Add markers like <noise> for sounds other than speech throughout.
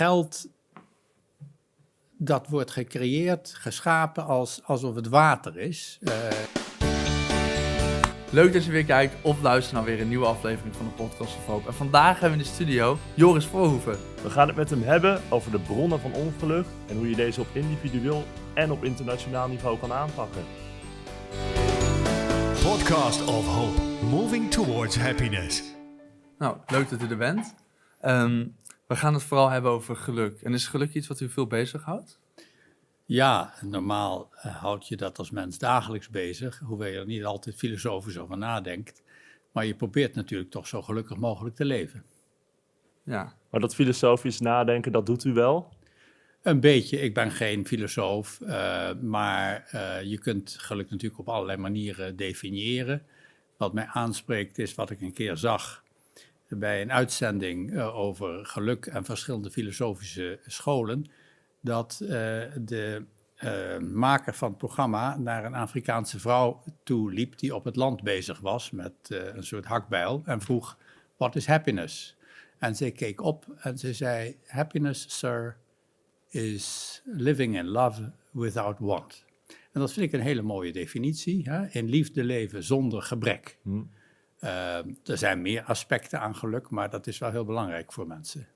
geld, dat wordt gecreëerd, geschapen als, alsof het water is. Uh, Leuk dat je weer kijkt of luistert naar weer een nieuwe aflevering van de Podcast of Hoop. En vandaag hebben we in de studio Joris Voorhoeven. We gaan het met hem hebben over de bronnen van ongeluk en hoe je deze op individueel en op internationaal niveau kan aanpakken. Podcast of Hope, moving towards happiness. Nou, leuk dat u er bent. Ehm, we gaan het vooral hebben over geluk. En is geluk iets wat u veel bezighoudt? Ja, normaal uh, houd je dat als mens dagelijks bezig, hoewel je er niet altijd filosofisch over nadenkt. Maar je probeert natuurlijk toch zo gelukkig mogelijk te leven. Ja. Maar dat filosofisch nadenken, dat doet u wel? Een beetje. Ik ben geen filosoof, uh, maar uh, je kunt geluk natuurlijk op allerlei manieren definiëren. Wat mij aanspreekt is wat ik een keer zag bij een uitzending uh, over geluk en verschillende filosofische scholen dat uh, de uh, maker van het programma naar een Afrikaanse vrouw toe liep die op het land bezig was met een soort hakbijl en vroeg, what is happiness? En zij keek op en ze zei, happiness, sir, is living in love without want. En dat vind ik een hele mooie definitie. Hè? In liefde leven zonder gebrek. Hm. er zijn meer aspecten aan geluk, maar dat is wel heel belangrijk voor mensen.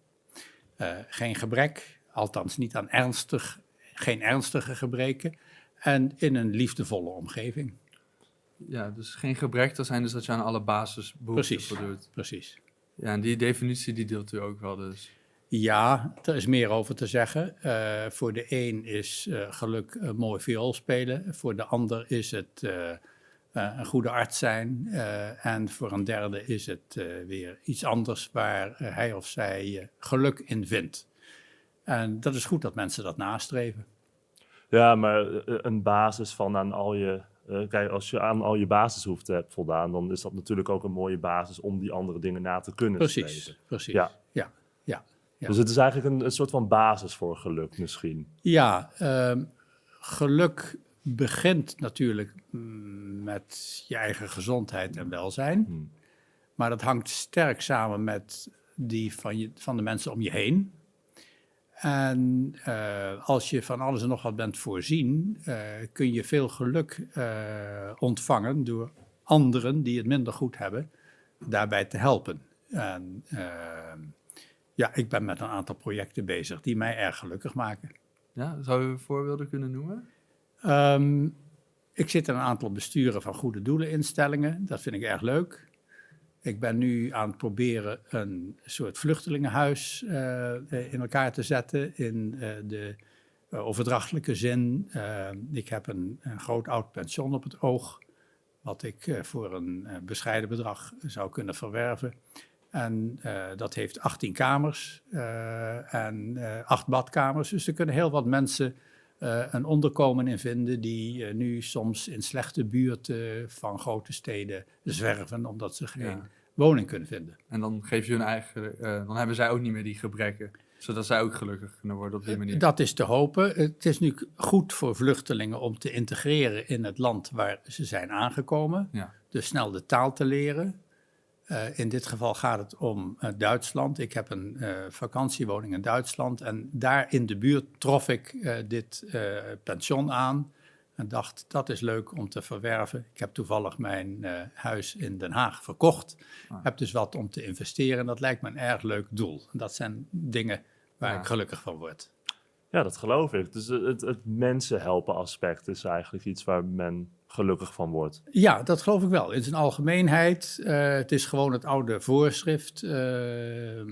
geen gebrek, althans niet aan ernstig, geen ernstige gebreken, en in een liefdevolle omgeving. Ja, dus geen gebrek, dat zijn dus dat je aan alle basisbehoeften voldoet. Precies. Ja, en die definitie die deelt u ook wel dus. Ja, er is meer over te zeggen. Uh, voor de een is geluk mooi viool spelen, voor de ander is het een goede arts zijn en voor een derde is het weer iets anders waar hij of zij geluk in vindt. En dat is goed dat mensen dat nastreven. Ja, maar een basis van aan al je. Uh, kijk, als je aan al je basisbehoeften hebt voldaan, dan is dat natuurlijk ook een mooie basis om die andere dingen na te kunnen precies, streven. Precies, ja. Ja, ja, ja. Dus het is eigenlijk een, een soort van basis voor geluk misschien. Ja, um, geluk begint natuurlijk met je eigen gezondheid en welzijn. Hmm. Maar dat hangt sterk samen met die van, je, van de mensen om je heen. En uh, als je van alles en nog wat bent voorzien, uh, kun je veel geluk uh, ontvangen door anderen die het minder goed hebben, daarbij te helpen. En ja, ik ben met een aantal projecten bezig die mij erg gelukkig maken. Ja, zou u voorbeelden kunnen noemen? Um, ik zit in een aantal besturen van goede doeleninstellingen. Dat vind ik erg leuk. Ik ben nu aan het proberen een soort vluchtelingenhuis uh, in elkaar te zetten in uh, de overdrachtelijke zin. ik heb een, een, groot oud pension op het oog, wat ik voor een bescheiden bedrag zou kunnen verwerven. En dat heeft 18 kamers en 8 badkamers, dus er kunnen heel wat mensen een onderkomen in vinden die nu soms in slechte buurten van grote steden zwerven omdat ze geen ja. woning kunnen vinden. En dan geef je hun eigen, uh, dan hebben zij ook niet meer die gebrekken, zodat zij ook gelukkig kunnen worden op die manier. Dat is te hopen. Het is nu goed voor vluchtelingen om te integreren in het land waar ze zijn aangekomen. Ja. Dus snel de taal te leren. Uh, in dit geval gaat het om uh, Duitsland. Ik heb een uh, vakantiewoning in Duitsland en daar in de buurt trof ik dit pension aan en dacht dat is leuk om te verwerven. Ik heb toevallig mijn huis in Den Haag verkocht. Ah. Heb dus wat om te investeren. Dat lijkt me een erg leuk doel. Dat zijn dingen waar ja. ik gelukkig van word. Ja, dat geloof ik. Dus het, het mensen helpen aspect is eigenlijk iets waar men gelukkig van wordt. Ja, dat geloof ik wel. In zijn algemeenheid. Uh, het is gewoon het oude voorschrift. Uh, uh,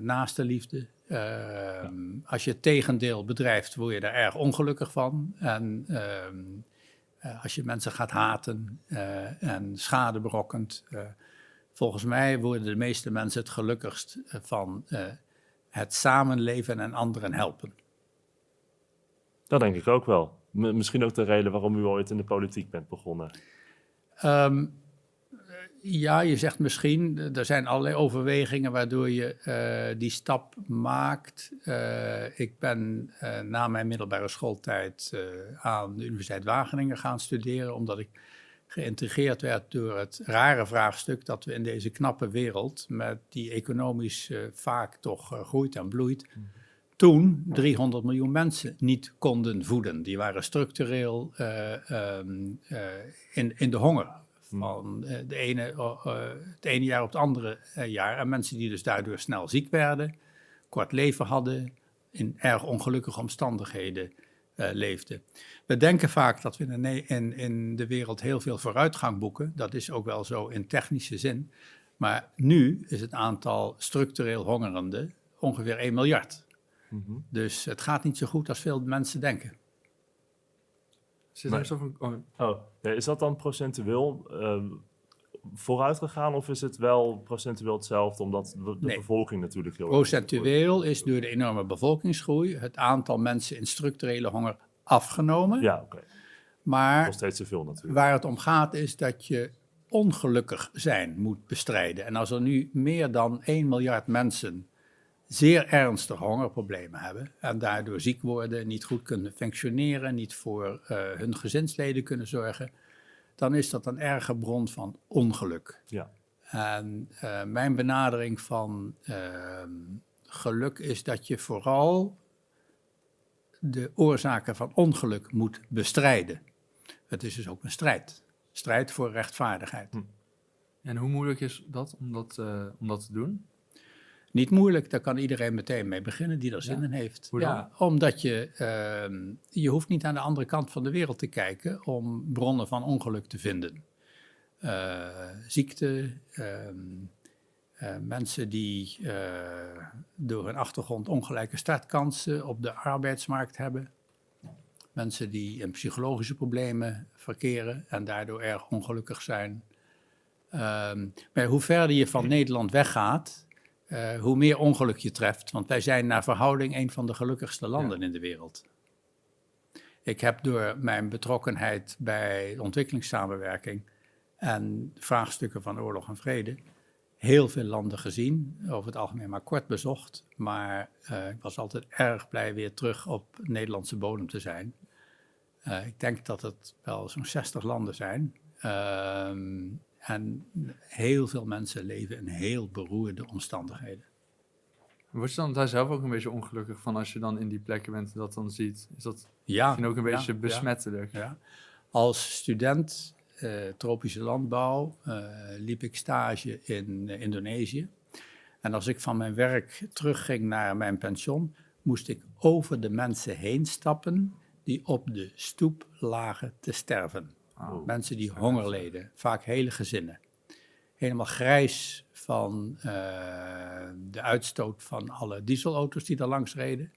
naaste liefde. Ja. Als je het tegendeel bedrijft, word je daar erg ongelukkig van. En ehm, als je mensen gaat haten en schade berokkent. volgens mij worden de meeste mensen het gelukkigst van het samenleven en anderen helpen. Dat denk ik ook wel. Misschien ook de reden waarom u ooit in de politiek bent begonnen. Um, ja, je zegt misschien, er zijn allerlei overwegingen waardoor je uh, die stap maakt. Uh, ik ben uh, na mijn middelbare schooltijd aan de Universiteit Wageningen gaan studeren, omdat ik geïntegreerd werd door het rare vraagstuk dat we in deze knappe wereld, met die economisch vaak toch groeit en bloeit, toen 300 miljoen mensen niet konden voeden. Die waren structureel eh, ehm, eh, in, in de honger. Van eh, de ene, het ene jaar op het andere jaar. En mensen die dus daardoor snel ziek werden, kort leven hadden, in erg ongelukkige omstandigheden leefden. We denken vaak dat we in in, in de wereld heel veel vooruitgang boeken. Dat is ook wel zo in technische zin. Maar nu is het aantal structureel hongerenden ongeveer 1 miljard. Mhm. Dus het gaat niet zo goed als veel mensen denken. Zit Maar- er zo van, oh, Oh, ja, is dat dan procentueel eh, vooruit gegaan of is het wel procentueel hetzelfde omdat de, de Nee. bevolking natuurlijk heel Procentueel is door de enorme bevolkingsgroei het aantal mensen in structurele honger afgenomen. Ja, oké. Maar Nog steeds te veel natuurlijk. waar het om gaat is dat je ongelukkig zijn moet bestrijden. En als er nu meer dan 1 miljard mensen zeer ernstige hongerproblemen hebben en daardoor ziek worden, niet goed kunnen functioneren, niet voor eh, hun gezinsleden kunnen zorgen, dan is dat een erge bron van ongeluk. Ja. En eh, mijn benadering van ehm, geluk is dat je vooral de oorzaken van ongeluk moet bestrijden. Het is dus ook een strijd. Strijd voor rechtvaardigheid. en hoe moeilijk is dat om dat, eh, om dat te doen? Niet moeilijk, daar kan iedereen meteen mee beginnen die er zin Ja? in heeft. Hoe dan? Ja, omdat je, ehm, je hoeft niet aan de andere kant van de wereld te kijken om bronnen van ongeluk te vinden. Eh, ziekte, ehm, eh, mensen die eh, door hun achtergrond ongelijke startkansen op de arbeidsmarkt hebben. Mensen die in psychologische problemen verkeren en daardoor erg ongelukkig zijn. Ehm, maar hoe verder je van Nederland weggaat, eh, hoe meer ongeluk je treft. Want wij zijn naar verhouding een van de gelukkigste landen in de wereld. Ik heb door mijn betrokkenheid bij ontwikkelingssamenwerking en vraagstukken van oorlog en vrede heel veel landen gezien, over het algemeen maar kort bezocht. Maar eh, ik was altijd erg blij weer terug op Nederlandse bodem te zijn. Eh, ik denk dat het wel zo'n 60 landen zijn. En heel veel mensen leven in heel beroerde omstandigheden. Word je dan daar zelf ook een beetje ongelukkig van als je dan in die plekken bent en dat dan ziet? Is dat Ja, misschien ook een beetje ja. besmettelijk? Ja. Als student eh, tropische landbouw eh, liep ik stage in eh, Indonesië. En als ik van mijn werk terugging naar mijn pension, moest ik over de mensen heen stappen die op de stoep lagen te sterven. Oh. Mensen die honger leden, vaak hele gezinnen. Helemaal grijs van eh, de uitstoot van alle dieselauto's die daar langs reden.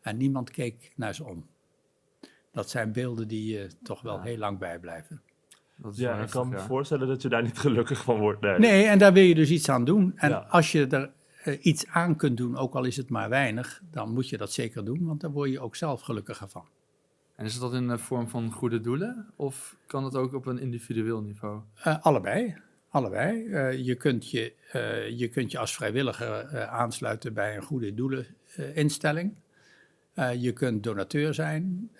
En niemand keek naar ze om. Dat zijn beelden die je toch wel Ja. heel lang bijblijven. Dat is wel Ja, ik kan me ja. voorstellen dat je daar niet gelukkig van wordt. Nee. Nee, en daar wil je dus iets aan doen. En Ja. als je er eh, iets aan kunt doen, ook al is het maar weinig, dan moet je dat zeker doen, want daar word je ook zelf gelukkiger van. En is dat in de vorm van goede doelen? Of kan het ook op een individueel niveau? Eh, allebei. Allebei. Eh, je, kunt je, eh, je kunt je als vrijwilliger aansluiten bij een goede doeleninstelling. Je kunt donateur zijn.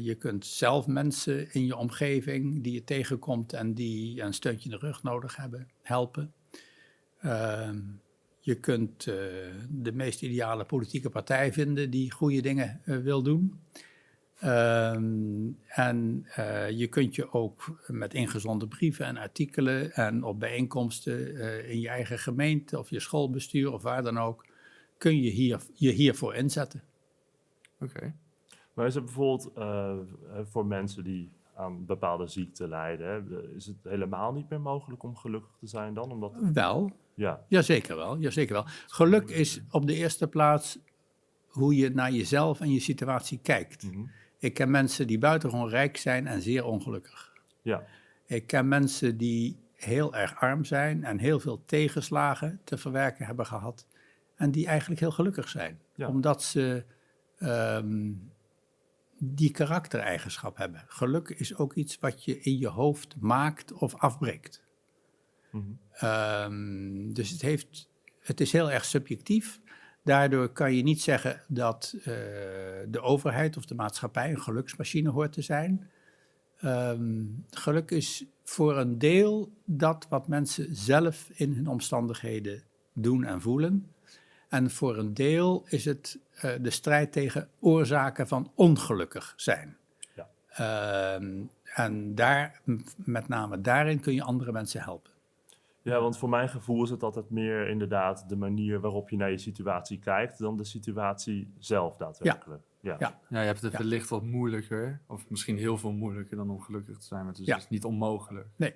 Je kunt zelf mensen in je omgeving die je tegenkomt en die een steuntje in de rug nodig hebben, helpen. Ehm, je kunt de meest ideale politieke partij vinden die goede dingen wil doen. Ehm, en eh, je kunt je ook met ingezonden brieven en artikelen en op bijeenkomsten eh, in je eigen gemeente of je schoolbestuur of waar dan ook, kun je hier, je hiervoor inzetten. Oké. Maar is het bijvoorbeeld eh, voor mensen die aan bepaalde ziekten lijden, hè, is het helemaal niet meer mogelijk om gelukkig te zijn dan? Omdat, Wel, ja, jazeker wel, jazeker wel. Geluk is op de eerste plaats hoe je naar jezelf en je situatie kijkt. mhm. Ik ken mensen die buitengewoon rijk zijn en zeer ongelukkig. ja. Ik ken mensen die heel erg arm zijn en heel veel tegenslagen te verwerken hebben gehad. En die eigenlijk heel gelukkig zijn. Ja. Omdat ze ehm, die karaktereigenschap hebben. Geluk is ook iets wat je in je hoofd maakt of afbreekt. mhm. Ehm, dus het, heeft, het is heel erg subjectief. Daardoor kan je niet zeggen dat eh, de overheid of de maatschappij een geluksmachine hoort te zijn. Ehm, geluk is voor een deel dat wat mensen zelf in hun omstandigheden doen en voelen. En voor een deel is het eh, de strijd tegen oorzaken van ongelukkig zijn. Ja. Ehm, en daar, met name daarin kun je andere mensen helpen. Ja, want voor mijn gevoel is het altijd meer inderdaad de manier waarop je naar je situatie kijkt dan de situatie zelf daadwerkelijk. Ja. Ja. Ja, je hebt het Ja. wellicht wat moeilijker, of misschien heel veel moeilijker dan om gelukkig te zijn, maar het is Ja. dus niet onmogelijk. Nee.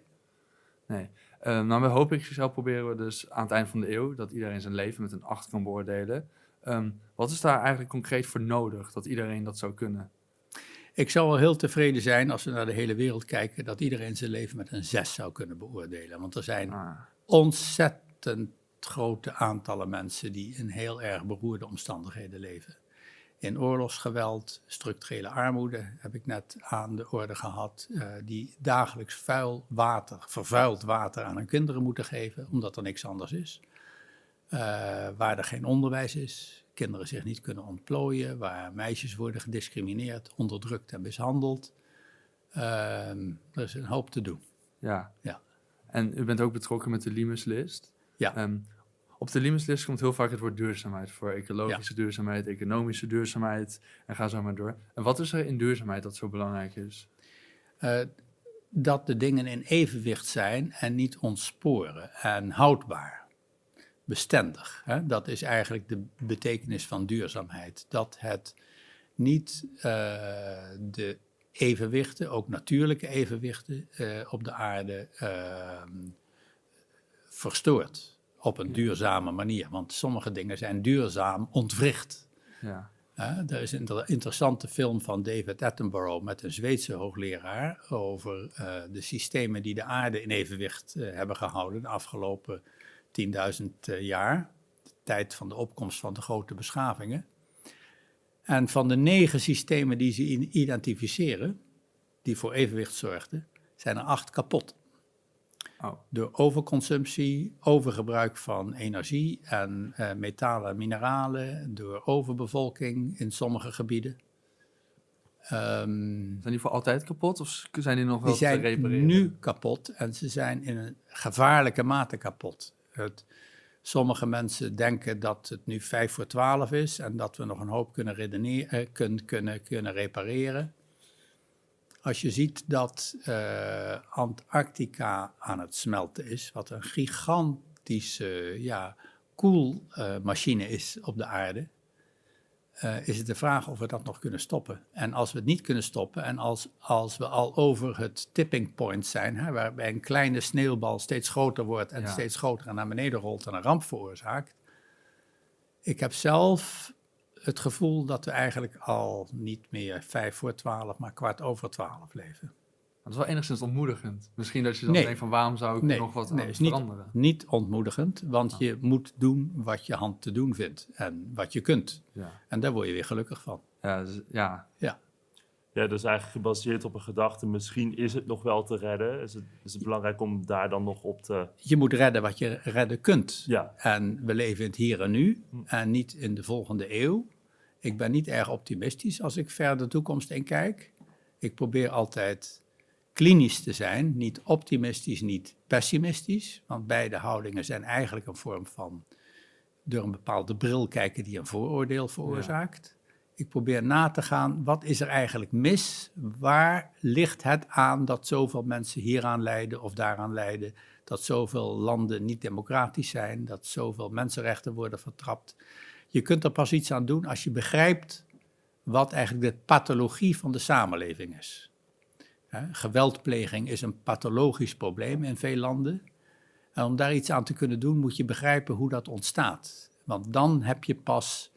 Nee. Ehm, nou, Hoop ik zelf proberen we dus aan het eind van de eeuw dat iedereen zijn leven met een 8 kan beoordelen. Ehm, wat is daar eigenlijk concreet voor nodig, dat iedereen dat zou kunnen? Ik zou wel heel tevreden zijn als we naar de hele wereld kijken, dat iedereen zijn leven met een 6 zou kunnen beoordelen. Want er zijn Ah, ontzettend grote aantallen mensen die in heel erg beroerde omstandigheden leven. In oorlogsgeweld, structurele armoede heb ik net aan de orde gehad, eh, die dagelijks vuil water, vervuild water aan hun kinderen moeten geven, omdat er niks anders is. Eh, waar er geen onderwijs is, kinderen zich niet kunnen ontplooien, waar meisjes worden gediscrimineerd, onderdrukt en mishandeld. Ehm, er is een hoop te doen. ja. Ja. En u bent ook betrokken met de Limeslist. Ja. Ehm, op de Limeslist komt heel vaak het woord duurzaamheid voor. Ecologische duurzaamheid, economische duurzaamheid en ga zo maar door. En wat is er in duurzaamheid dat zo belangrijk is? eh, dat de dingen in evenwicht zijn en niet ontsporen en houdbaar, bestendig. Hè? Dat is eigenlijk de betekenis van duurzaamheid. Dat het niet eh, de evenwichten, ook natuurlijke evenwichten eh, op de aarde ehm, verstoort op een duurzame manier. Want sommige dingen zijn duurzaam ontwricht. Ja. Er is een inter- interessante film van David Attenborough met een Zweedse hoogleraar over eh, de systemen die de aarde in evenwicht hebben gehouden de afgelopen 10.000 eh, jaar, de tijd van de opkomst van de grote beschavingen. En van de negen systemen die ze identificeren, die voor evenwicht zorgden, zijn er acht kapot. Oh. Door overconsumptie, overgebruik van energie en eh, metalen en mineralen, door overbevolking in sommige gebieden. Ehm, Zijn die voor altijd kapot of zijn die nog wel die zijn te repareren? nu kapot en ze zijn in een gevaarlijke mate kapot. Sommige mensen denken dat het nu 5 voor 12 is en dat we nog een hoop kunnen, redeneren, eh, kunnen, kunnen, kunnen repareren. Als je ziet dat eh, Antarctica aan het smelten is, wat een gigantische ja, koelmachine is op de aarde, eh, is het de vraag of we dat nog kunnen stoppen. En als we het niet kunnen stoppen en als, als we al over het tipping point zijn, hè, waarbij een kleine sneeuwbal steeds groter wordt en Ja. steeds groter en naar beneden rolt en een ramp veroorzaakt. Ik heb zelf het gevoel dat we eigenlijk al niet meer vijf voor twaalf, maar kwart over twaalf leven. Dat is wel enigszins ontmoedigend. Misschien dat je dan Nee. denkt van waarom zou ik Nee, nog wat nee, is niet- veranderen? Niet ontmoedigend, want je moet doen wat je hand te doen vindt en wat je kunt. Ja, En daar word je weer gelukkig van. ja, dus- ja. Ja, dus eigenlijk gebaseerd op een gedachte, misschien is het nog wel te redden. Is het, is het belangrijk om daar dan nog op te... Je moet redden wat je redden kunt. Ja, En we leven in het hier en nu Hm. en niet in de volgende eeuw. Ik ben niet erg optimistisch als ik ver de toekomst in kijk. Ik probeer altijd klinisch te zijn, niet optimistisch, niet pessimistisch. Want beide houdingen zijn eigenlijk een vorm van door een bepaalde bril kijken die een vooroordeel veroorzaakt. Ik probeer na te gaan, wat is er eigenlijk mis? Waar ligt het aan dat zoveel mensen hieraan lijden of daaraan lijden? Dat zoveel landen niet democratisch zijn, dat zoveel mensenrechten worden vertrapt. Je kunt er pas iets aan doen als je begrijpt wat eigenlijk de pathologie van de samenleving is. Geweldpleging is een pathologisch probleem in veel landen. En om daar iets aan te kunnen doen, moet je begrijpen hoe dat ontstaat. Want dan heb je pas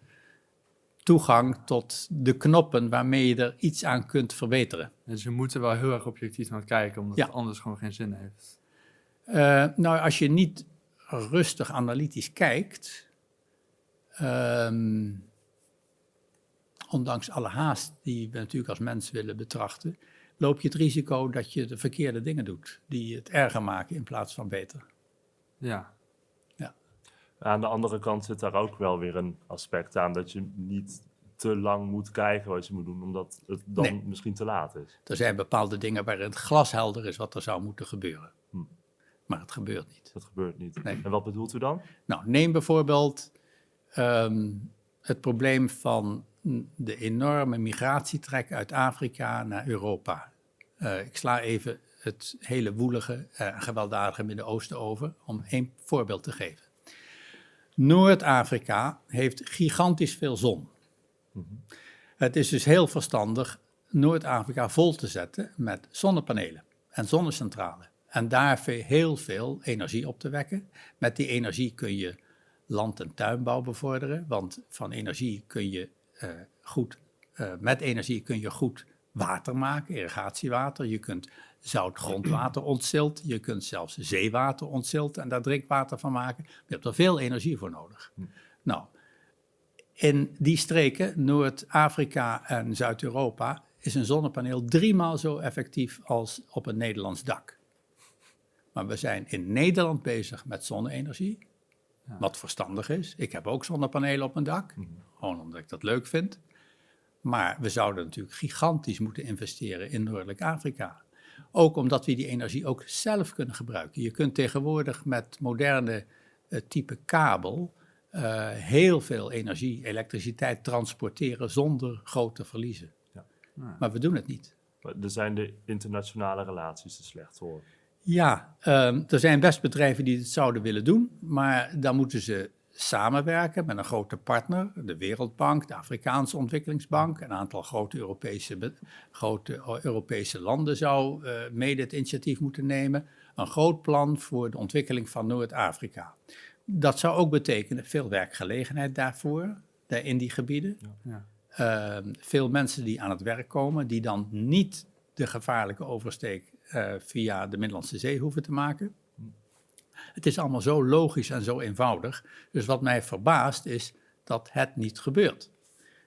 toegang tot de knoppen waarmee je er iets aan kunt verbeteren. Dus je moet er wel heel erg objectief naar kijken, omdat Ja. het anders gewoon geen zin heeft. Eh, nou, als je niet rustig analytisch kijkt, ehm, ondanks alle haast die we natuurlijk als mens willen betrachten, loop je het risico dat je de verkeerde dingen doet, die het erger maken in plaats van beter. Ja, aan de andere kant zit daar ook wel weer een aspect aan dat je niet te lang moet kijken wat je moet doen, omdat het dan Nee. misschien te laat is. Er zijn bepaalde dingen waarin het glashelder is wat er zou moeten gebeuren. Hm. Maar het gebeurt niet. Dat gebeurt niet. Nee. En wat bedoelt u dan? Nou, neem bijvoorbeeld ehm, het probleem van de enorme migratietrek uit Afrika naar Europa. Eh, ik sla even het hele woelige en gewelddadige Midden-Oosten over om één voorbeeld te geven. Noord-Afrika heeft gigantisch veel zon. Het is dus heel verstandig Noord-Afrika vol te zetten met zonnepanelen en zonnecentrales. En daar heel veel energie op te wekken. Met die energie kun je land- en tuinbouw bevorderen, want van energie kun je eh, goed, eh, met energie kun je goed water maken, irrigatiewater. Je kunt zout grondwater ontzilt, je kunt zelfs zeewater ontzilten en daar drinkwater van maken. Je hebt er veel energie voor nodig. Nou, in die streken, Noord-Afrika en Zuid-Europa, is een zonnepaneel driemaal zo effectief als op een Nederlands dak. Maar we zijn in Nederland bezig met zonne-energie, wat verstandig is. Ik heb ook zonnepanelen op mijn dak, gewoon omdat ik dat leuk vind. Maar we zouden natuurlijk gigantisch moeten investeren in Noordelijk Afrika. Ook omdat we die energie ook zelf kunnen gebruiken. Je kunt tegenwoordig met moderne eh, type kabel eh, heel veel energie, elektriciteit transporteren zonder grote verliezen. Ja. Maar we doen het niet. Maar Er zijn de internationale relaties te slecht voor. Ja, ehm, er zijn best bedrijven die het zouden willen doen, maar dan moeten ze samenwerken met een grote partner, de Wereldbank, de Afrikaanse Ontwikkelingsbank, een aantal grote Europese, grote eh, Europese landen zou eh, mede het initiatief moeten nemen. Een groot plan voor de ontwikkeling van Noord-Afrika. Dat zou ook betekenen veel werkgelegenheid daarvoor, daar in die gebieden. Ja. Ehm, veel mensen die aan het werk komen, die dan niet de gevaarlijke oversteek eh, via de Middellandse Zee hoeven te maken. Het is allemaal zo logisch en zo eenvoudig. Dus wat mij verbaast is dat het niet gebeurt.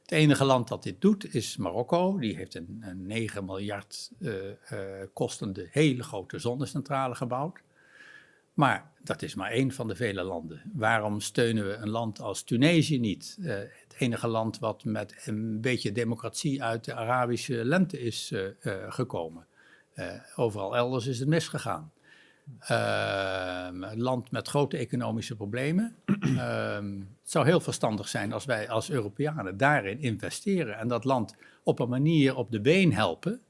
Het enige land dat dit doet is Marokko. Die heeft een, een 9 miljard eh, eh, kostende hele grote zonnecentrale gebouwd. Maar dat is maar één van de vele landen. Waarom steunen we een land als Tunesië niet? Eh, het enige land wat met een beetje democratie uit de Arabische lente is gekomen. Overal elders is het misgegaan. Ehm, een land met grote economische problemen. <clears throat> Ehm, het zou heel verstandig zijn als wij als Europeanen daarin investeren en dat land op een manier op de been helpen,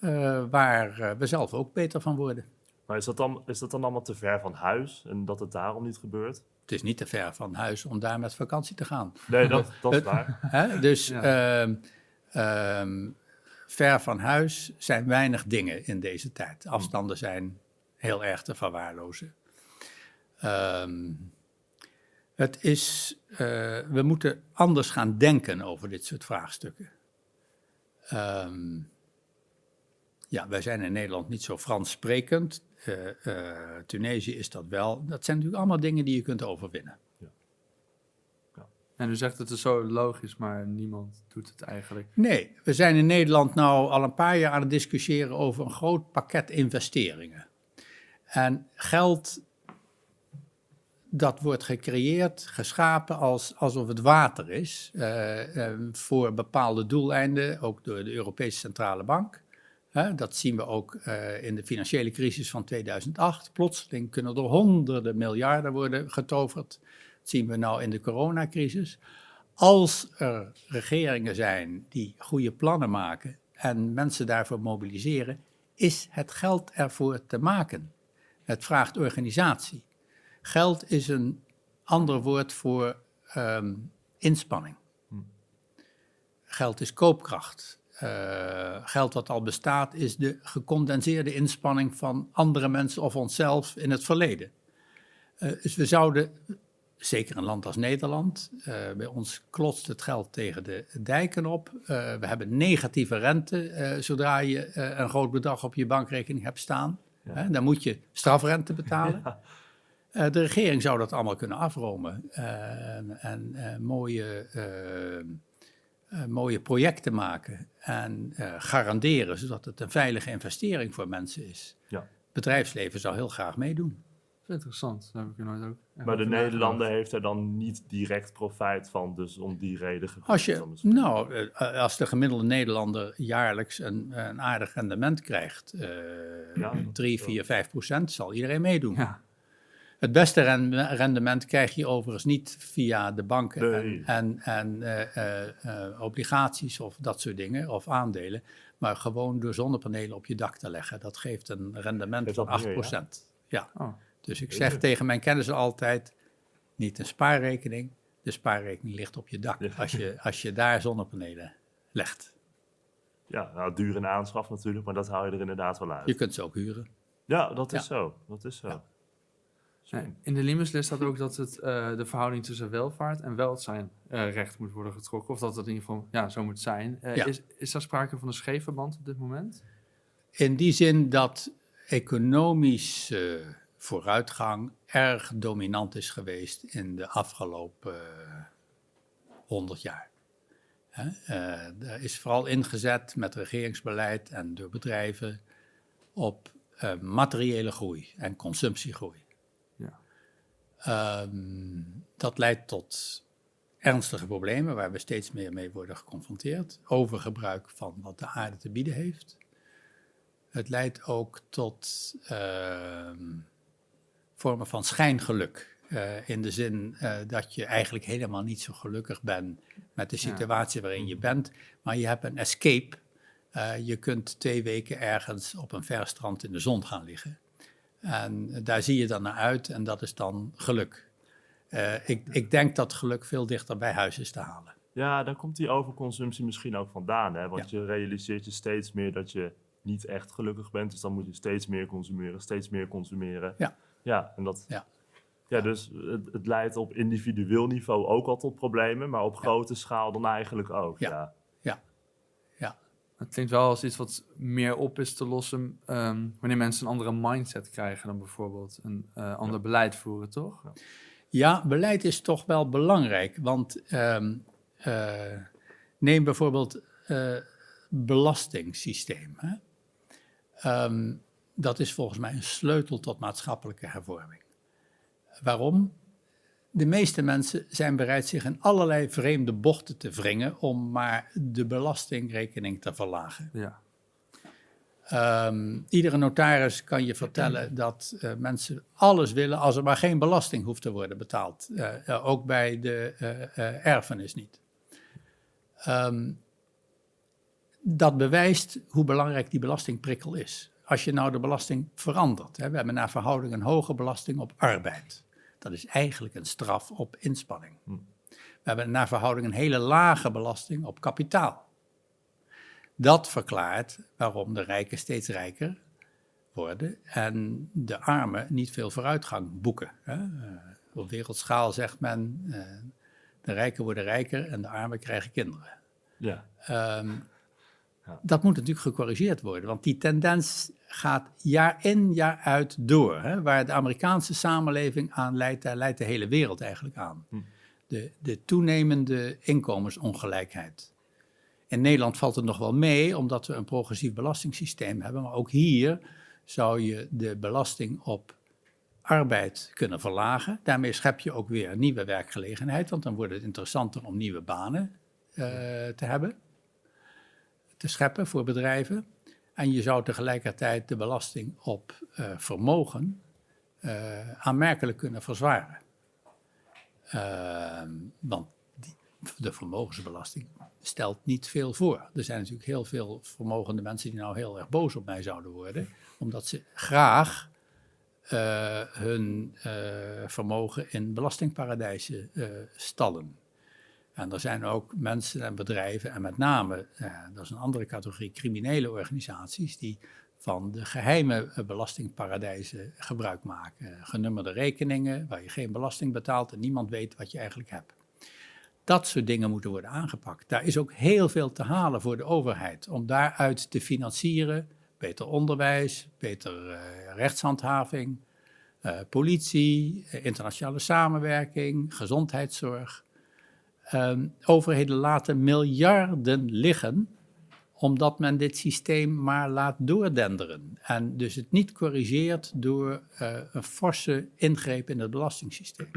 eh, waar eh, we zelf ook beter van worden. Maar is dat, dan, is dat dan allemaal te ver van huis en dat het daarom niet gebeurt? Het is niet te ver van huis om daar met vakantie te gaan. Nee, dat, <laughs> dat is waar. Hè? Dus Ja. ehm, ehm, ver van huis zijn weinig dingen in deze tijd. Afstanden zijn heel erg te verwaarlozen. Ehm, het is, eh, we moeten anders gaan denken over dit soort vraagstukken. Ehm, ja, wij zijn in Nederland niet zo Frans sprekend. Eh, eh, Tunesië is dat wel. Dat zijn natuurlijk allemaal dingen die je kunt overwinnen. En u zegt het is zo logisch, maar niemand doet het eigenlijk. Nee, we zijn in Nederland nou al een paar jaar aan het discussiëren over een groot pakket investeringen. En geld dat wordt gecreëerd, geschapen als, alsof het water is, eh, eh, voor bepaalde doeleinden, ook door de Europese Centrale Bank. Dat zien we ook eh, in de financiële crisis van 2008. Plotseling kunnen er honderden miljarden worden getoverd. Dat zien we nou in de coronacrisis. Als er regeringen zijn die goede plannen maken en mensen daarvoor mobiliseren, is het geld ervoor te maken. Het vraagt organisatie. Geld is een ander woord voor ehm, inspanning. Geld is koopkracht. Eh, geld wat al bestaat is de gecondenseerde inspanning van andere mensen of onszelf in het verleden. Eh, dus we zouden, zeker een land als Nederland, eh, bij ons klotst het geld tegen de dijken op. We hebben negatieve rente zodra je een groot bedrag op je bankrekening hebt staan. Hè, dan moet je strafrente betalen. <laughs> Eh, de regering zou dat allemaal kunnen afromen eh, en eh, mooie, mooie projecten maken en garanderen, zodat het een veilige investering voor mensen is. Ja. Het bedrijfsleven zou heel graag meedoen. Dat is interessant. Daar heb ik er nooit ook. Maar de. Nederlander heeft er dan niet direct profijt van, dus om die reden Als, je, nou, eh, als de gemiddelde Nederlander jaarlijks een, een aardig rendement krijgt, eh Ja, dat 3, is wel- 4, 5 procent, zal iedereen meedoen. Ja, Het beste ren- rendement krijg je overigens niet via de banken Nee. en, en, en eh, eh, obligaties of dat soort dingen, of aandelen, maar gewoon door zonnepanelen op je dak te leggen. Dat geeft een rendement van dat 8%. meer, ja? ja. Oh. Dus ik zeg tegen mijn kennissen altijd, niet een spaarrekening, de spaarrekening ligt op je dak. Ja. Als, je, als je daar zonnepanelen legt. Ja, nou, duur in aanschaf natuurlijk, maar dat haal je er inderdaad wel uit. Je kunt ze ook huren. Ja, dat is Ja. zo. Dat is zo. Ja. In de Limeslist staat ook dat het, eh, de verhouding tussen welvaart en welzijn eh, recht moet worden getrokken. Of dat het in ieder geval ja, zo moet zijn. Eh, Ja. is, is daar sprake van een scheefverband op dit moment? In die zin dat economische vooruitgang erg dominant is geweest in de afgelopen honderd jaar. Hè, eh, er is vooral ingezet met regeringsbeleid en door bedrijven op eh, materiële groei en consumptiegroei. Ja. Ehm, dat leidt tot ernstige problemen waar we steeds meer mee worden geconfronteerd. Overgebruik van wat de aarde te bieden heeft. Het leidt ook tot ehm, vormen van schijngeluk. Eh, in de zin eh, dat je eigenlijk helemaal niet zo gelukkig bent met de Ja. situatie waarin je bent. Maar je hebt een escape. Eh, je kunt twee weken ergens op een ver strand in de zon gaan liggen. En daar zie je dan naar uit en dat is dan geluk. Ik, ik denk dat geluk veel dichter bij huis is te halen. Ja, daar komt die overconsumptie misschien ook vandaan. Hè? Want je realiseert je steeds meer dat je niet echt gelukkig bent. Dus dan moet je steeds meer consumeren, steeds meer consumeren. Ja. Ja, en dat... Ja. Ja, dus het, het leidt op individueel niveau ook al tot problemen, maar op grote schaal dan eigenlijk ook. Ja. Ja. Het klinkt wel als iets wat meer op is te lossen ehm, wanneer mensen een andere mindset krijgen dan bijvoorbeeld een eh, ander beleid voeren, toch? Ja, beleid is toch wel belangrijk. Want ehm, eh, neem bijvoorbeeld eh belastingssysteem. Hè? Ehm, dat is volgens mij een sleutel tot maatschappelijke hervorming. Waarom? De meeste mensen zijn bereid zich in allerlei vreemde bochten te wringen om maar de belastingrekening te verlagen. Ja. Ehm, iedere notaris kan je vertellen <clears throat> dat eh, mensen alles willen als er maar geen belasting hoeft te worden betaald. Eh, eh, ook bij de erfenis niet. Ehm, dat bewijst hoe belangrijk die belastingprikkel is. Als je nou de belasting verandert. Hè, we hebben naar verhouding een hoge belasting op arbeid. Dat is eigenlijk een straf op inspanning. Hm. We hebben naar verhouding een hele lage belasting op kapitaal. Dat verklaart waarom de rijken steeds rijker worden en de armen niet veel vooruitgang boeken. Hè. Eh, op wereldschaal zegt men, eh, de rijken worden rijker en de armen krijgen kinderen. Ja. Ehm, Ja. Dat moet natuurlijk gecorrigeerd worden, want die tendens gaat jaar in, jaar uit door. Hè. Waar de Amerikaanse samenleving aan leidt, daar leidt de hele wereld eigenlijk aan. Hm. De, de toenemende inkomensongelijkheid. In Nederland valt het nog wel mee, omdat we een progressief belastingssysteem hebben. Maar ook hier zou je de belasting op arbeid kunnen verlagen. Daarmee schep je ook weer nieuwe werkgelegenheid, want dan wordt het interessanter om nieuwe banen eh, te hebben, te scheppen voor bedrijven. En je zou tegelijkertijd de belasting op eh, vermogen eh, aanmerkelijk kunnen verzwaren. Ehm, want de vermogensbelasting stelt niet veel voor. Er zijn natuurlijk heel veel vermogende mensen die nou heel erg boos op mij zouden worden, omdat ze graag eh, hun vermogen in belastingparadijzen stallen. En er zijn ook mensen en bedrijven, en met name, eh, dat is een andere categorie, criminele organisaties, die van de geheime eh, belastingparadijzen gebruik maken. Genummerde rekeningen, waar je geen belasting betaalt en niemand weet wat je eigenlijk hebt. Dat soort dingen moeten worden aangepakt. Daar is ook heel veel te halen voor de overheid om daaruit te financieren. Beter onderwijs, beter eh, rechtshandhaving, eh, politie, internationale samenwerking, gezondheidszorg. Ehm, overheden laten miljarden liggen omdat men dit systeem maar laat doordenderen. En dus het niet corrigeert door eh, een forse ingreep in het belastingssysteem.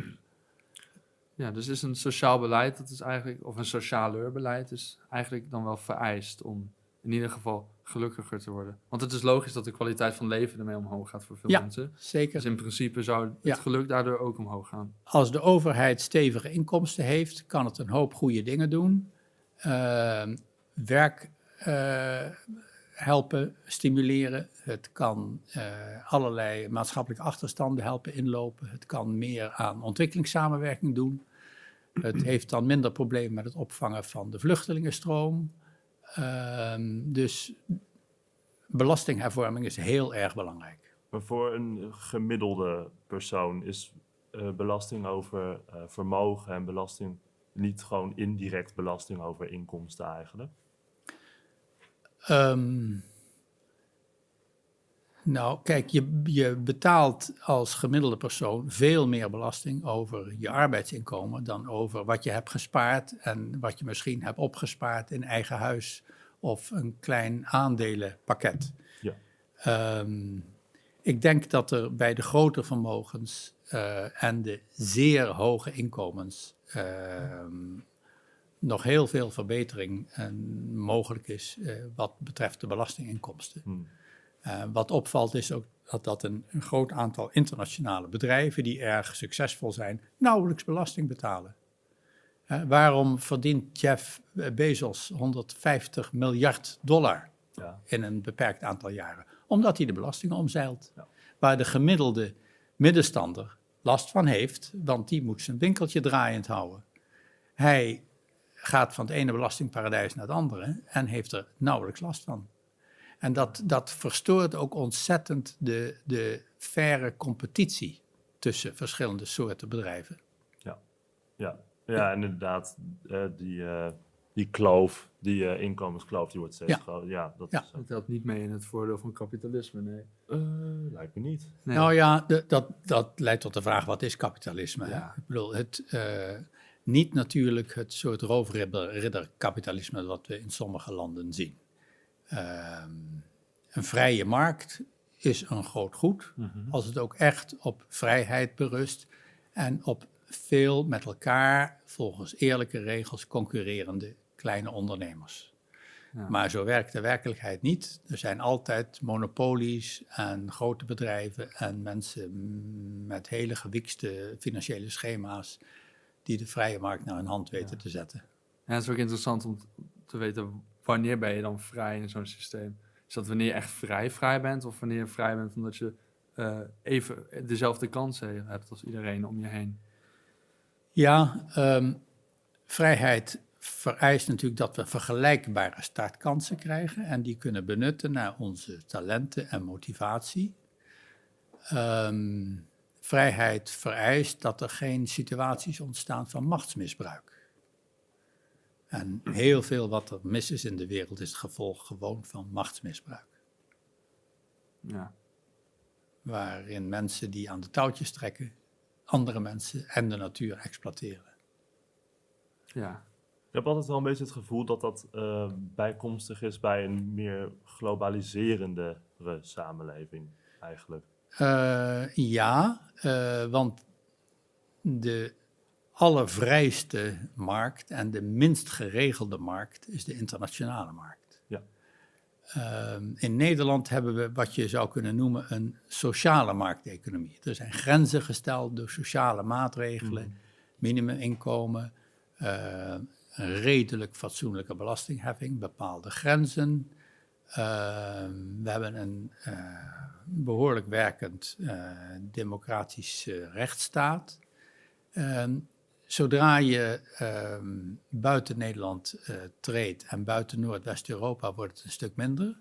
Ja, dus is een sociaal beleid, dat is eigenlijk, of een socialer beleid, is eigenlijk dan wel vereist om in ieder geval gelukkiger te worden. Want het is logisch dat de kwaliteit van leven ermee omhoog gaat voor veel Ja. mensen. Zeker. Dus in principe zou het Ja. geluk daardoor ook omhoog gaan. Als de overheid stevige inkomsten heeft, kan het een hoop goede dingen doen. Ehm, werk eh, helpen stimuleren. Het kan eh, allerlei maatschappelijke achterstanden helpen inlopen. Het kan meer aan ontwikkelingssamenwerking doen. Het heeft dan minder problemen met het opvangen van de vluchtelingenstroom. Ehm, dus belastinghervorming is heel erg belangrijk. Maar voor een gemiddelde persoon is eh, belasting over eh, vermogen en belasting niet gewoon indirect belasting over inkomsten eigenlijk? Ehm, nou, kijk, je, je betaalt als gemiddelde persoon veel meer belasting over je arbeidsinkomen dan over wat je hebt gespaard en wat je misschien hebt opgespaard in eigen huis of een klein aandelenpakket. Ja. Ehm, ik denk dat er bij de grote vermogens eh, en de zeer hoge inkomens ehm, nog heel veel verbetering eh, mogelijk is eh, wat betreft de belastinginkomsten. Hm. Eh, wat opvalt is ook dat, dat een, een groot aantal internationale bedrijven die erg succesvol zijn, nauwelijks belasting betalen. Eh, waarom verdient Jeff Bezos 150 miljard dollar Ja. in een beperkt aantal jaren? Omdat hij de belastingen omzeilt. Ja. Waar de gemiddelde middenstander last van heeft, want die moet zijn winkeltje draaiend houden. Hij gaat van het ene belastingparadijs naar het andere en heeft er nauwelijks last van. En dat, dat verstoort ook ontzettend de, de faire competitie tussen verschillende soorten bedrijven. Ja, ja en inderdaad, eh, die, eh, die kloof, die eh, inkomenskloof, die wordt steeds Ja. groter. Ja, dat Ja. is... Dat helpt niet mee in het voordeel van kapitalisme, nee. eh, lijkt me niet. Nee. Nou ja, de- dat, dat leidt tot de vraag, wat is kapitalisme? Ja. Ik bedoel, het, eh, niet natuurlijk het soort roofridderkapitalisme wat we in sommige landen zien. Ehm, een vrije markt is een groot goed, als het ook echt op vrijheid berust en op veel met elkaar volgens eerlijke regels concurrerende kleine ondernemers. Ja. Maar zo werkt de werkelijkheid niet. Er zijn altijd monopolies en grote bedrijven en mensen met hele gewiekste financiële schema's die de vrije markt naar hun hand weten te zetten. Ja, het is ook interessant om te weten wanneer ben je dan vrij in zo'n systeem. Is dat wanneer je echt vrij vrij bent of wanneer je vrij bent omdat je eh, even dezelfde kansen hebt als iedereen om je heen? Ja, ehm, vrijheid vereist natuurlijk dat we vergelijkbare startkansen krijgen en die kunnen benutten naar onze talenten en motivatie. Ehm, vrijheid vereist dat er geen situaties ontstaan van machtsmisbruik. En heel veel wat er mis is in de wereld is het gevolg gewoon van machtsmisbruik. Ja. Waarin mensen die aan de touwtjes trekken, andere mensen en de natuur exploiteren. ja. Ik heb altijd wel een beetje het gevoel dat dat eh, bijkomstig is bij een meer globaliserende samenleving eigenlijk. Eh, ja, eh, want de allervrijste markt en de minst geregelde markt is de internationale markt. Ja. Ehm, in Nederland hebben we wat je zou kunnen noemen een sociale markteconomie. Er zijn grenzen gesteld door sociale maatregelen, minimuminkomen, eh, een redelijk fatsoenlijke belastingheffing, bepaalde grenzen. Ehm, we hebben een eh, behoorlijk werkend eh, democratisch rechtsstaat. Ehm, zodra je ehm, buiten Nederland eh, treedt en buiten Noordwest-Europa wordt het een stuk minder.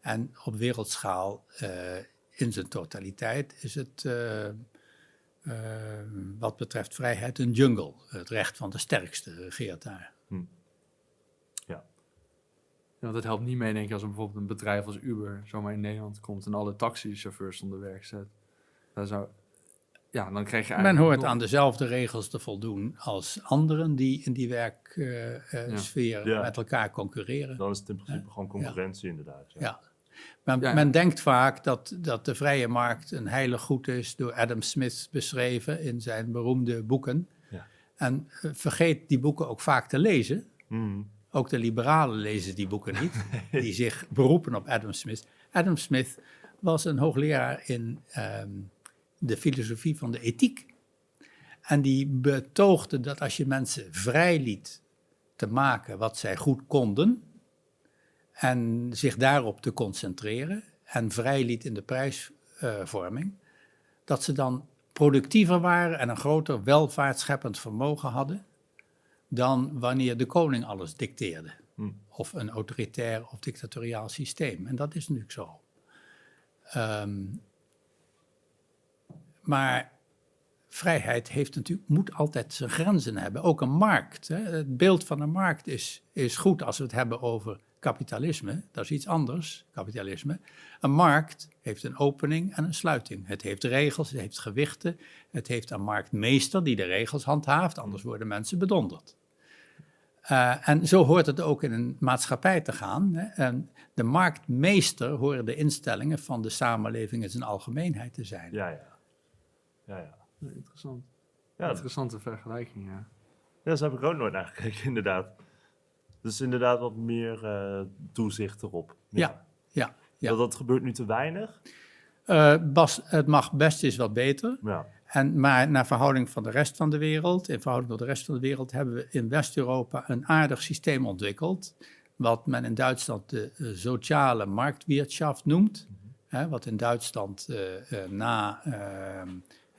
En op wereldschaal eh, in zijn totaliteit is het eh, eh, wat betreft vrijheid een jungle. Het recht van de sterkste regeert daar. Ja, want het helpt niet mee, denk ik, als bijvoorbeeld een bedrijf als Uber zomaar in Nederland komt en alle taxichauffeurs onder werk zet. Dat zou, ja, dan krijg je Men hoort aan dezelfde regels te voldoen als anderen die in die werksfeer Ja. met elkaar concurreren. Dan is het in principe gewoon concurrentie inderdaad. Ja. Ja. Men, Ja. men denkt vaak dat, dat de vrije markt een heilig goed is, door Adam Smith beschreven in zijn beroemde boeken. Ja. En eh, vergeet die boeken ook vaak te lezen, Mhm. Ook de liberalen lezen die boeken niet, <laughs> die zich beroepen op Adam Smith. Adam Smith was een hoogleraar in ehm, de filosofie van de ethiek. En die betoogde dat als je mensen vrij liet te maken wat zij goed konden, en zich daarop te concentreren, en vrij liet in de prijsvorming, dat ze dan productiever waren en een groter welvaartscheppend vermogen hadden dan wanneer de koning alles dicteerde. Hm. Of een autoritair of dictatoriaal systeem. En dat is natuurlijk zo. Ehm, maar vrijheid heeft natuurlijk, moet altijd zijn grenzen hebben. Ook een markt. Hè. Het beeld van een markt is, is goed als we het hebben over kapitalisme. Dat is iets anders, kapitalisme. Een markt heeft een opening en een sluiting. Het heeft regels, het heeft gewichten. Het heeft een marktmeester die de regels handhaaft, anders worden mensen bedonderd. Uh, en zo hoort het ook in een maatschappij te gaan. Hè. En de marktmeester horen de instellingen van de samenleving in zijn algemeenheid te zijn. Ja, ja. Ja, ja. Interessant. Ja, Interessante vergelijking, ja. Ja, zo heb ik ook nooit naar gekeken, <laughs> inderdaad. Dus inderdaad wat meer eh, toezicht erop. Ja, ja, ja. Dat, dat gebeurt nu te weinig. Uh, Bas, het mag best eens wat beter. Ja. En, maar naar verhouding van de rest van de wereld, in verhouding tot de rest van de wereld, hebben we in West-Europa een aardig systeem ontwikkeld. Wat men in Duitsland de uh, sociale marktwirtschaft noemt. Hè, wat in Duitsland na ehm,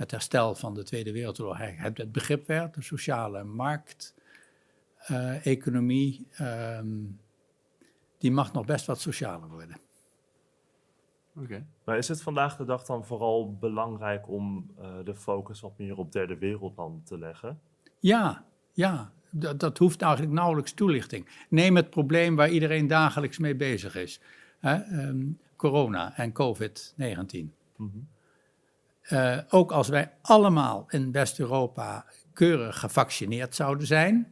het herstel van de Tweede Wereldoorlog het, het begrip werd, de sociale markteconomie. Um, die mag nog best wat socialer worden. Oké. Maar is het vandaag de dag dan vooral belangrijk om uh, de focus wat meer op derde wereldlanden te leggen? Ja, ja. Dat, dat hoeft eigenlijk nauwelijks toelichting. Neem het probleem waar iedereen dagelijks mee bezig is. Hè? Um, corona en COVID-19. Mm uh, ook als wij allemaal in West-Europa keurig gevaccineerd zouden zijn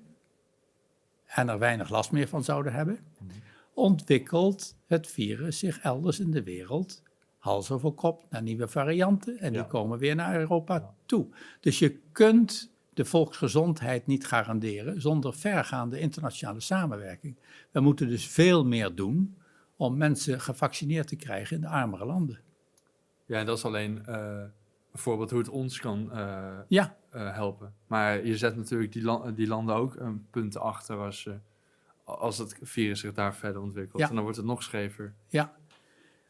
en er weinig last meer van zouden hebben, Mhm. ontwikkelt het virus zich elders in de wereld hals over kop naar nieuwe varianten en die Ja. komen weer naar Europa toe. Dus je kunt de volksgezondheid niet garanderen zonder vergaande internationale samenwerking. We moeten dus veel meer doen om mensen gevaccineerd te krijgen in de armere landen. Ja, en dat is alleen eh, een voorbeeld hoe het ons kan eh, Ja, eh, helpen. Maar je zet natuurlijk die, die landen ook een punt achter als, je, als het virus zich daar verder ontwikkelt. Ja. En dan wordt het nog schever. Ja,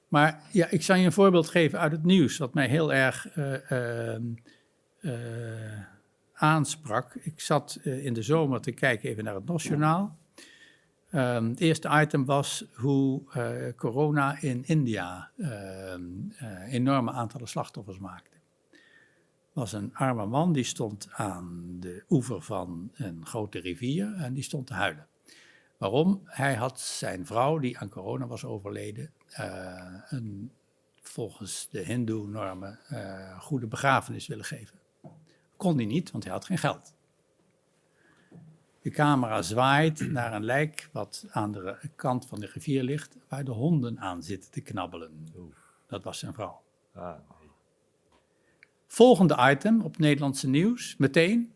maar ja, ik zal je een voorbeeld geven uit het nieuws, wat mij heel erg eh, ehm, eh, aansprak. Ik zat eh, in de zomer te kijken even naar het NOS-journaal. Ehm, het eerste item was hoe eh, corona in India ehm, eh, enorme aantallen slachtoffers maakte. Was een arme man die stond aan de oever van een grote rivier en die stond te huilen. Waarom? Hij had zijn vrouw, die aan corona was overleden, eh, een, volgens de Hindoe-normen eh, goede begrafenis willen geven. Kon hij niet, want hij had geen geld. De camera zwaait naar een lijk wat aan de kant van de rivier ligt, waar de honden aan zitten te knabbelen. Dat was zijn vrouw. Ah. Volgende item op Nederlandse nieuws, meteen.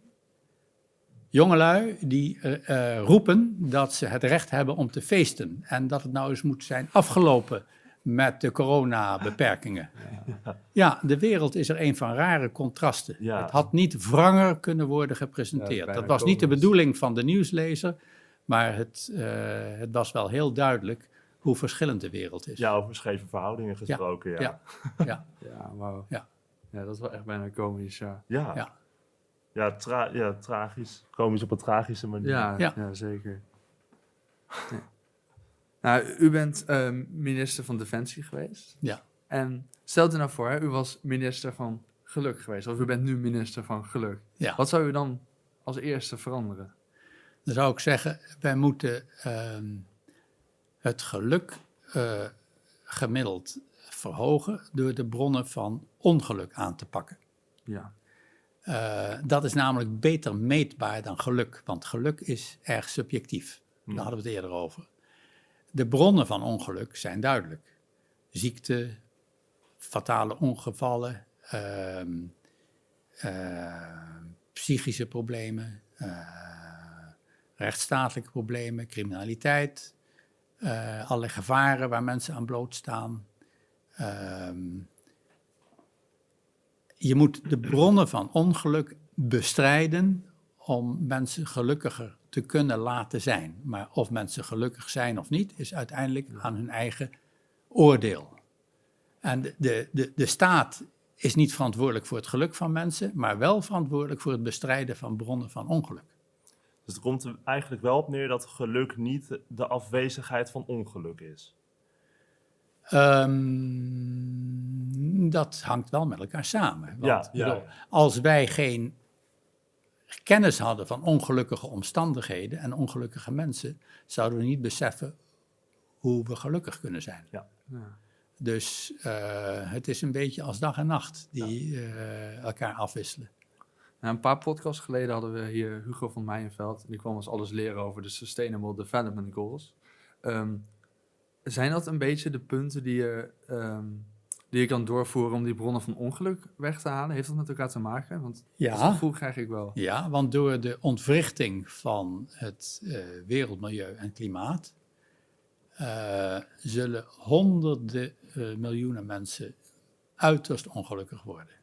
Jongelui die eh, eh, roepen dat ze het recht hebben om te feesten. En dat het nou eens moet zijn afgelopen met de coronabeperkingen. <laughs> Ja, de wereld is er een van rare contrasten. Ja. Het had niet wranger kunnen worden Ja, gepresenteerd. dat was niet de bedoeling van de nieuwslezer, maar het, eh, het was wel heel duidelijk hoe verschillend de wereld is. Ja, over scheve verhoudingen gesproken, ja. ja. <laughs> Ja, Ja, wauw. Ja. Ja, dat is wel echt bijna komisch, ja. Ja, Ja. ja. tra- ja, tragisch. Komisch op een tragische manier. Ja, Ja. ja. zeker. Ja. Nou, u bent ehm, minister van Defensie geweest. Ja. En stel u nou voor, hè, u was minister van Geluk geweest. Of u bent nu minister van Geluk. ja. Wat zou u dan als eerste veranderen? Dan zou ik zeggen, wij moeten ehm, het geluk eh, gemiddeld verhogen door de bronnen van ongeluk aan te pakken. Ja. Eh, dat is namelijk beter meetbaar dan geluk, want geluk is erg subjectief. Daar hadden we het eerder over. De bronnen van ongeluk zijn duidelijk. Ziekte, fatale ongevallen, ehm, eh, psychische problemen, eh, rechtsstatelijke problemen, criminaliteit, eh alle gevaren waar mensen aan blootstaan. Ehm, je moet de bronnen van ongeluk bestrijden om mensen gelukkiger te kunnen laten zijn. Maar of mensen gelukkig zijn of niet, is uiteindelijk aan hun eigen oordeel. En de, de, de, staat is niet verantwoordelijk voor het geluk van mensen, maar wel verantwoordelijk voor het bestrijden van bronnen van ongeluk. Dus het komt er eigenlijk wel op neer dat geluk niet de afwezigheid van ongeluk is. Ehm, dat hangt wel met elkaar samen. Want, Ja, ja, bedoel, ja. als wij geen kennis hadden van ongelukkige omstandigheden en ongelukkige mensen, zouden we niet beseffen hoe we gelukkig kunnen zijn. Ja. Dus eh, het is een beetje als dag en nacht die eh, elkaar afwisselen. Nou, een paar podcasts geleden hadden we hier Hugo van Meijenveld. En die kwam ons alles leren over de Sustainable Development Goals. Ehm, zijn dat een beetje de punten die je, ehm, die je kan doorvoeren om die bronnen van ongeluk weg te halen? Heeft dat met elkaar te maken? Want dat Ja. gevoel krijg ik wel. Ja, want door de ontwrichting van het eh, wereldmilieu en klimaat eh, zullen honderden eh, miljoenen mensen uiterst ongelukkig worden.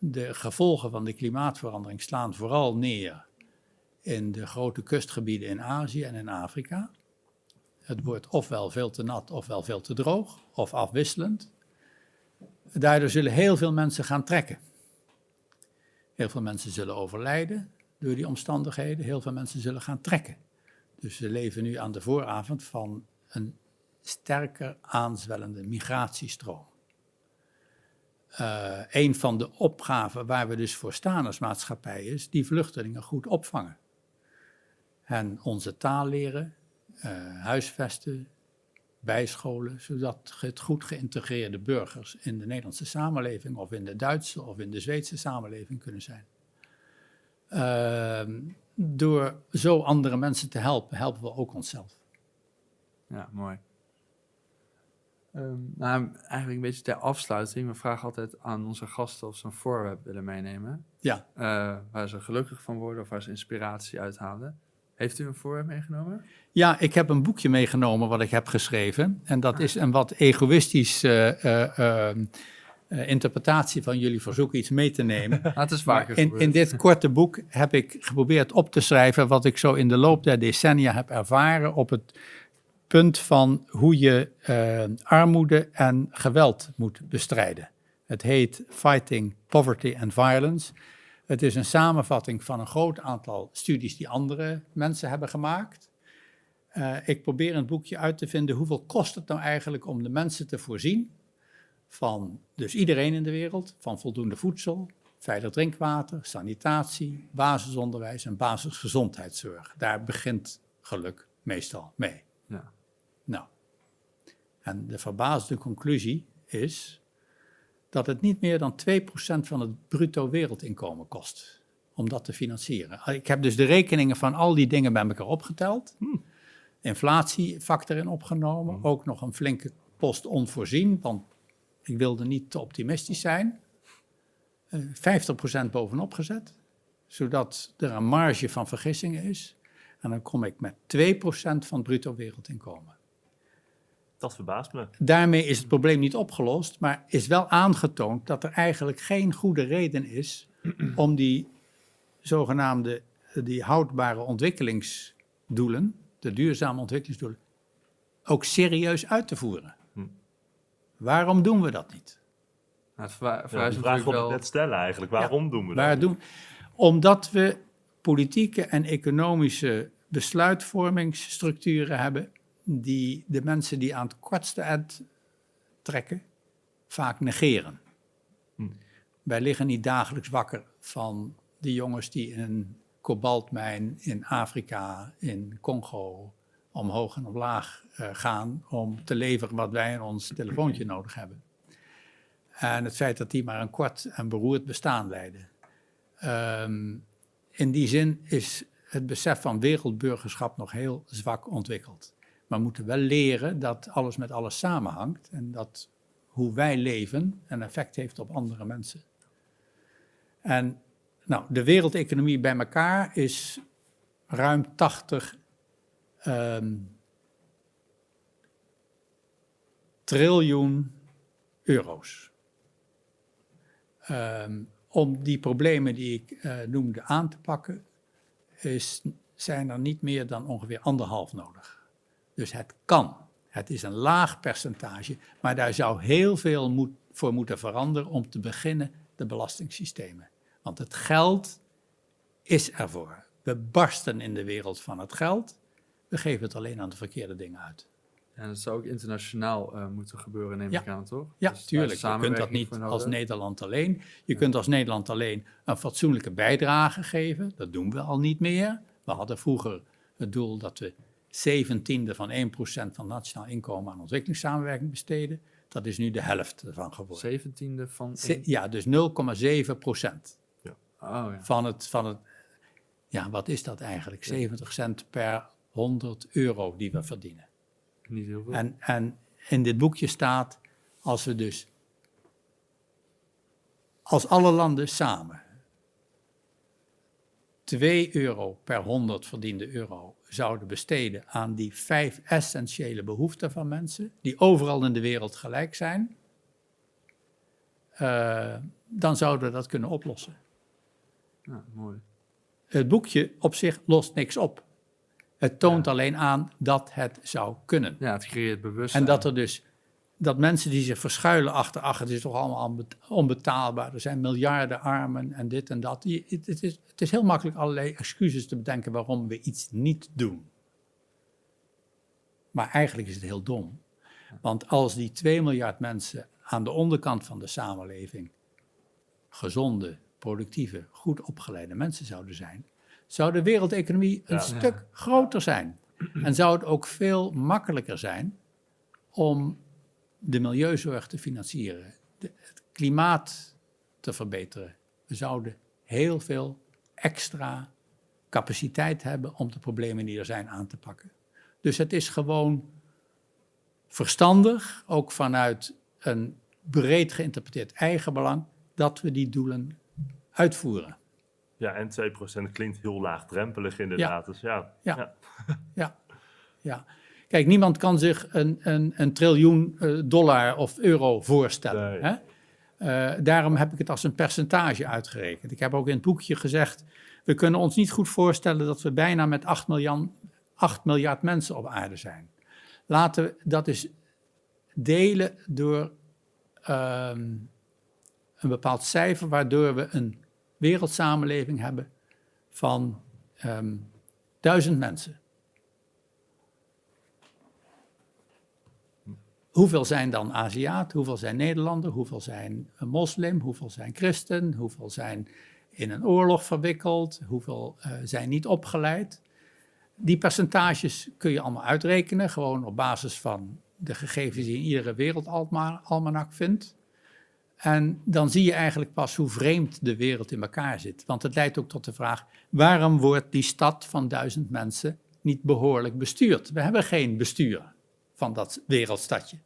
De gevolgen van de klimaatverandering slaan vooral neer in de grote kustgebieden in Azië en in Afrika. Het wordt ofwel veel te nat ofwel veel te droog of afwisselend. Daardoor zullen heel veel mensen gaan trekken. Heel veel mensen zullen overlijden door die omstandigheden. Heel veel mensen zullen gaan trekken. Dus we leven nu aan de vooravond van een sterker aanzwellende migratiestroom. Eh, een van de opgaven waar we dus voor staan als maatschappij is die vluchtelingen goed opvangen. En onze taal leren, huisvesten, bijscholen, zodat het goed geïntegreerde burgers in de Nederlandse samenleving of in de Duitse of in de Zweedse samenleving kunnen zijn. Ehm, door zo andere mensen te helpen, helpen we ook onszelf. Ja, mooi. Ehm, nou, eigenlijk een beetje ter afsluiting. We vragen altijd aan onze gasten of ze een voorwerp willen meenemen. Ja, eh, waar ze gelukkig van worden of waar ze inspiratie uithalen. Heeft u een voorwerp meegenomen? ja, ik heb een boekje meegenomen wat ik heb geschreven. En dat is een wat egoïstisch eh, eh, ehm, eh, interpretatie van jullie verzoek iets mee te nemen. <laughs> Ah, het is vaker in, in dit korte boek heb ik geprobeerd op te schrijven wat ik zo in de loop der decennia heb ervaren op het punt van hoe je armoede en geweld moet bestrijden. Het heet Fighting Poverty and Violence. Het is een samenvatting van een groot aantal studies die andere mensen hebben gemaakt. Eh, ik probeer in het boekje uit te vinden hoeveel kost het nou eigenlijk om de mensen te voorzien van dus iedereen in de wereld, van voldoende voedsel, veilig drinkwater, sanitatie, basisonderwijs en basisgezondheidszorg. Daar begint geluk meestal mee. Ja. Nou, en de verbaasde conclusie is dat het niet meer dan 2% van het bruto wereldinkomen kost om dat te financieren. Ik heb dus de rekeningen van al die dingen bij elkaar opgeteld. Inflatiefactor in opgenomen, ook nog een flinke post onvoorzien, want ik wilde niet te optimistisch zijn. Eh, 50% bovenop gezet, zodat er een marge van vergissingen is. En dan kom ik met 2% van het bruto wereldinkomen. Dat verbaast me. Daarmee is het probleem niet opgelost, maar is wel aangetoond dat er eigenlijk geen goede reden is <clears throat> om die zogenaamde die houdbare ontwikkelingsdoelen, de duurzame ontwikkelingsdoelen, ook serieus uit te voeren. Hm. Waarom doen we dat niet? Nou, het Ja, vraag natuurlijk ik wel... net stellen eigenlijk. Waarom doen we dat? Waar doen? Omdat we politieke en economische besluitvormingsstructuren hebben die de mensen die aan het kortste eind trekken vaak negeren. Hm. Wij liggen niet dagelijks wakker van de jongens die in een kobaltmijn in Afrika, in Congo, omhoog en omlaag eh, gaan om te leveren wat wij in ons telefoontje nodig hebben. En het feit dat die maar een kort en beroerd bestaan leiden. Ehm, in die zin is het besef van wereldburgerschap nog heel zwak ontwikkeld. Maar we moeten wel leren dat alles met alles samenhangt en dat hoe wij leven een effect heeft op andere mensen. En nou, de wereldeconomie bij elkaar is ruim 80 ehm, triljoen euro's. Ehm, om die problemen die ik eh, noemde aan te pakken, is, zijn er niet meer dan ongeveer anderhalf nodig. Dus het kan. Het is een laag percentage, maar daar zou heel veel moet, voor moeten veranderen om te beginnen de belastingssystemen. Want het geld is ervoor. We barsten in de wereld van het geld. We geven het alleen aan de verkeerde dingen uit. En dat zou ook internationaal eh, moeten gebeuren, neem Ja. ik aan, toch? Ja, Dus tuurlijk. Je kunt dat niet als. Nederland alleen. Je kunt als Nederland alleen een fatsoenlijke bijdrage geven. Dat doen we al niet meer. We hadden vroeger het doel dat we 17e van 1% van nationaal inkomen aan ontwikkelingssamenwerking besteden. Dat is nu de helft ervan geworden. Zeventiende van... Ze- Ja, dus 0,7 procent Oh ja, van het, van het. Ja, wat is dat eigenlijk? 70 cent per 100 euro die we verdienen. niet heel veel. En, en in dit boekje staat, als we dus, als alle landen samen 2 euro per 100 verdiende euro zouden besteden aan die vijf essentiële behoeften van mensen, die overal in de wereld gelijk zijn, eh, dan zouden we dat kunnen oplossen. Ja, mooi. Het boekje op zich lost niks op. Het toont alleen aan dat het zou kunnen. Ja, het creëert bewustzijn. En dat er dus, dat mensen die zich verschuilen achter, ach, het is toch allemaal onbe- onbetaalbaar, er zijn miljarden armen en dit en dat. Je- Het, het, is, het is heel makkelijk allerlei excuses te bedenken waarom we iets niet doen. Maar eigenlijk is het heel dom. Want als die 2 miljard mensen aan de onderkant van de samenleving gezonde, productieve, goed opgeleide mensen zouden zijn, zou de wereldeconomie een Ja. stuk groter zijn. En zou het ook veel makkelijker zijn om de milieuzorg te financieren, de- het klimaat te verbeteren. We zouden heel veel extra capaciteit hebben om de problemen die er zijn aan te pakken. Dus het is gewoon verstandig, ook vanuit een breed geïnterpreteerd eigenbelang, dat we die doelen uitvoeren. Ja, en 2% klinkt heel laagdrempelig inderdaad. Dus ja, Ja. ja. Ja, ja. Kijk, niemand kan zich een, een, een triljoen eh, dollar of euro voorstellen. Nee. Hè? Eh, daarom heb ik het als een percentage uitgerekend. Ik heb ook in het boekje gezegd, we kunnen ons niet goed voorstellen dat we bijna met 8 miljard, 8 miljard mensen op aarde zijn. Laten we dat eens delen door ehm, een bepaald cijfer, waardoor we een wereldsamenleving hebben van ehm, duizend mensen. Hoeveel zijn dan Aziat? Hoeveel zijn Nederlander? Hoeveel zijn moslim? Hoeveel zijn christen? Hoeveel zijn in een oorlog verwikkeld? Hoeveel eh, zijn niet opgeleid? Die percentages kun je allemaal uitrekenen, gewoon op basis van de gegevens die je in iedere wereldalmanak vindt. En dan zie je eigenlijk pas hoe vreemd de wereld in elkaar zit. Want het leidt ook tot de vraag, waarom wordt die stad van duizend mensen niet behoorlijk bestuurd? We hebben geen bestuur van dat wereldstadje.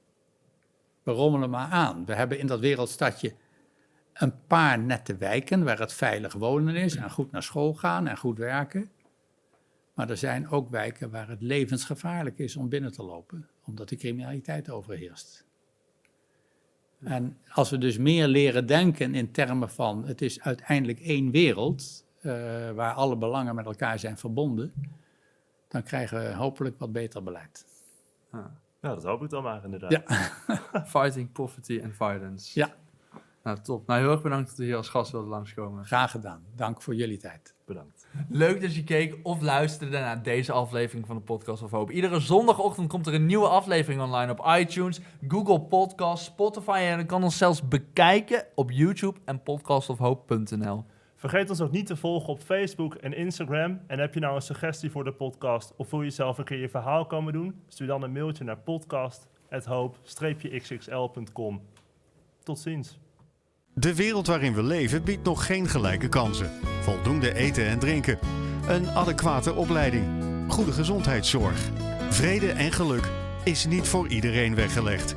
We rommelen maar aan. We hebben in dat wereldstadje een paar nette wijken waar het veilig wonen is en goed naar school gaan en goed werken. Maar er zijn ook wijken waar het levensgevaarlijk is om binnen te lopen, omdat de criminaliteit overheerst. En als we dus meer leren denken in termen van het is uiteindelijk één wereld, eh, waar alle belangen met elkaar zijn verbonden, dan krijgen we hopelijk wat beter beleid. Ja, dat hoop ik dan maar inderdaad. Ja. <laughs> Fighting poverty and violence. Ja. Nou, top. Nou, heel erg bedankt dat u hier als gast wilde langskomen. Graag gedaan. Dank voor jullie tijd. Bedankt. Leuk dat je keek of luisterde naar deze aflevering van de Podcast of Hoop. Iedere zondagochtend komt er een nieuwe aflevering online op iTunes, Google Podcasts, Spotify en je kan ons zelfs bekijken op YouTube en podcastofhoop.nl. Vergeet ons ook niet te volgen op Facebook en Instagram. En heb je nou een suggestie voor de podcast of wil je zelf een keer je verhaal komen doen? Stuur dan een mailtje naar podcast.hoop-xxl.com. Tot ziens. De wereld waarin we leven biedt nog geen gelijke kansen. Voldoende eten en drinken. Een adequate opleiding. Goede gezondheidszorg. Vrede en geluk is niet voor iedereen weggelegd.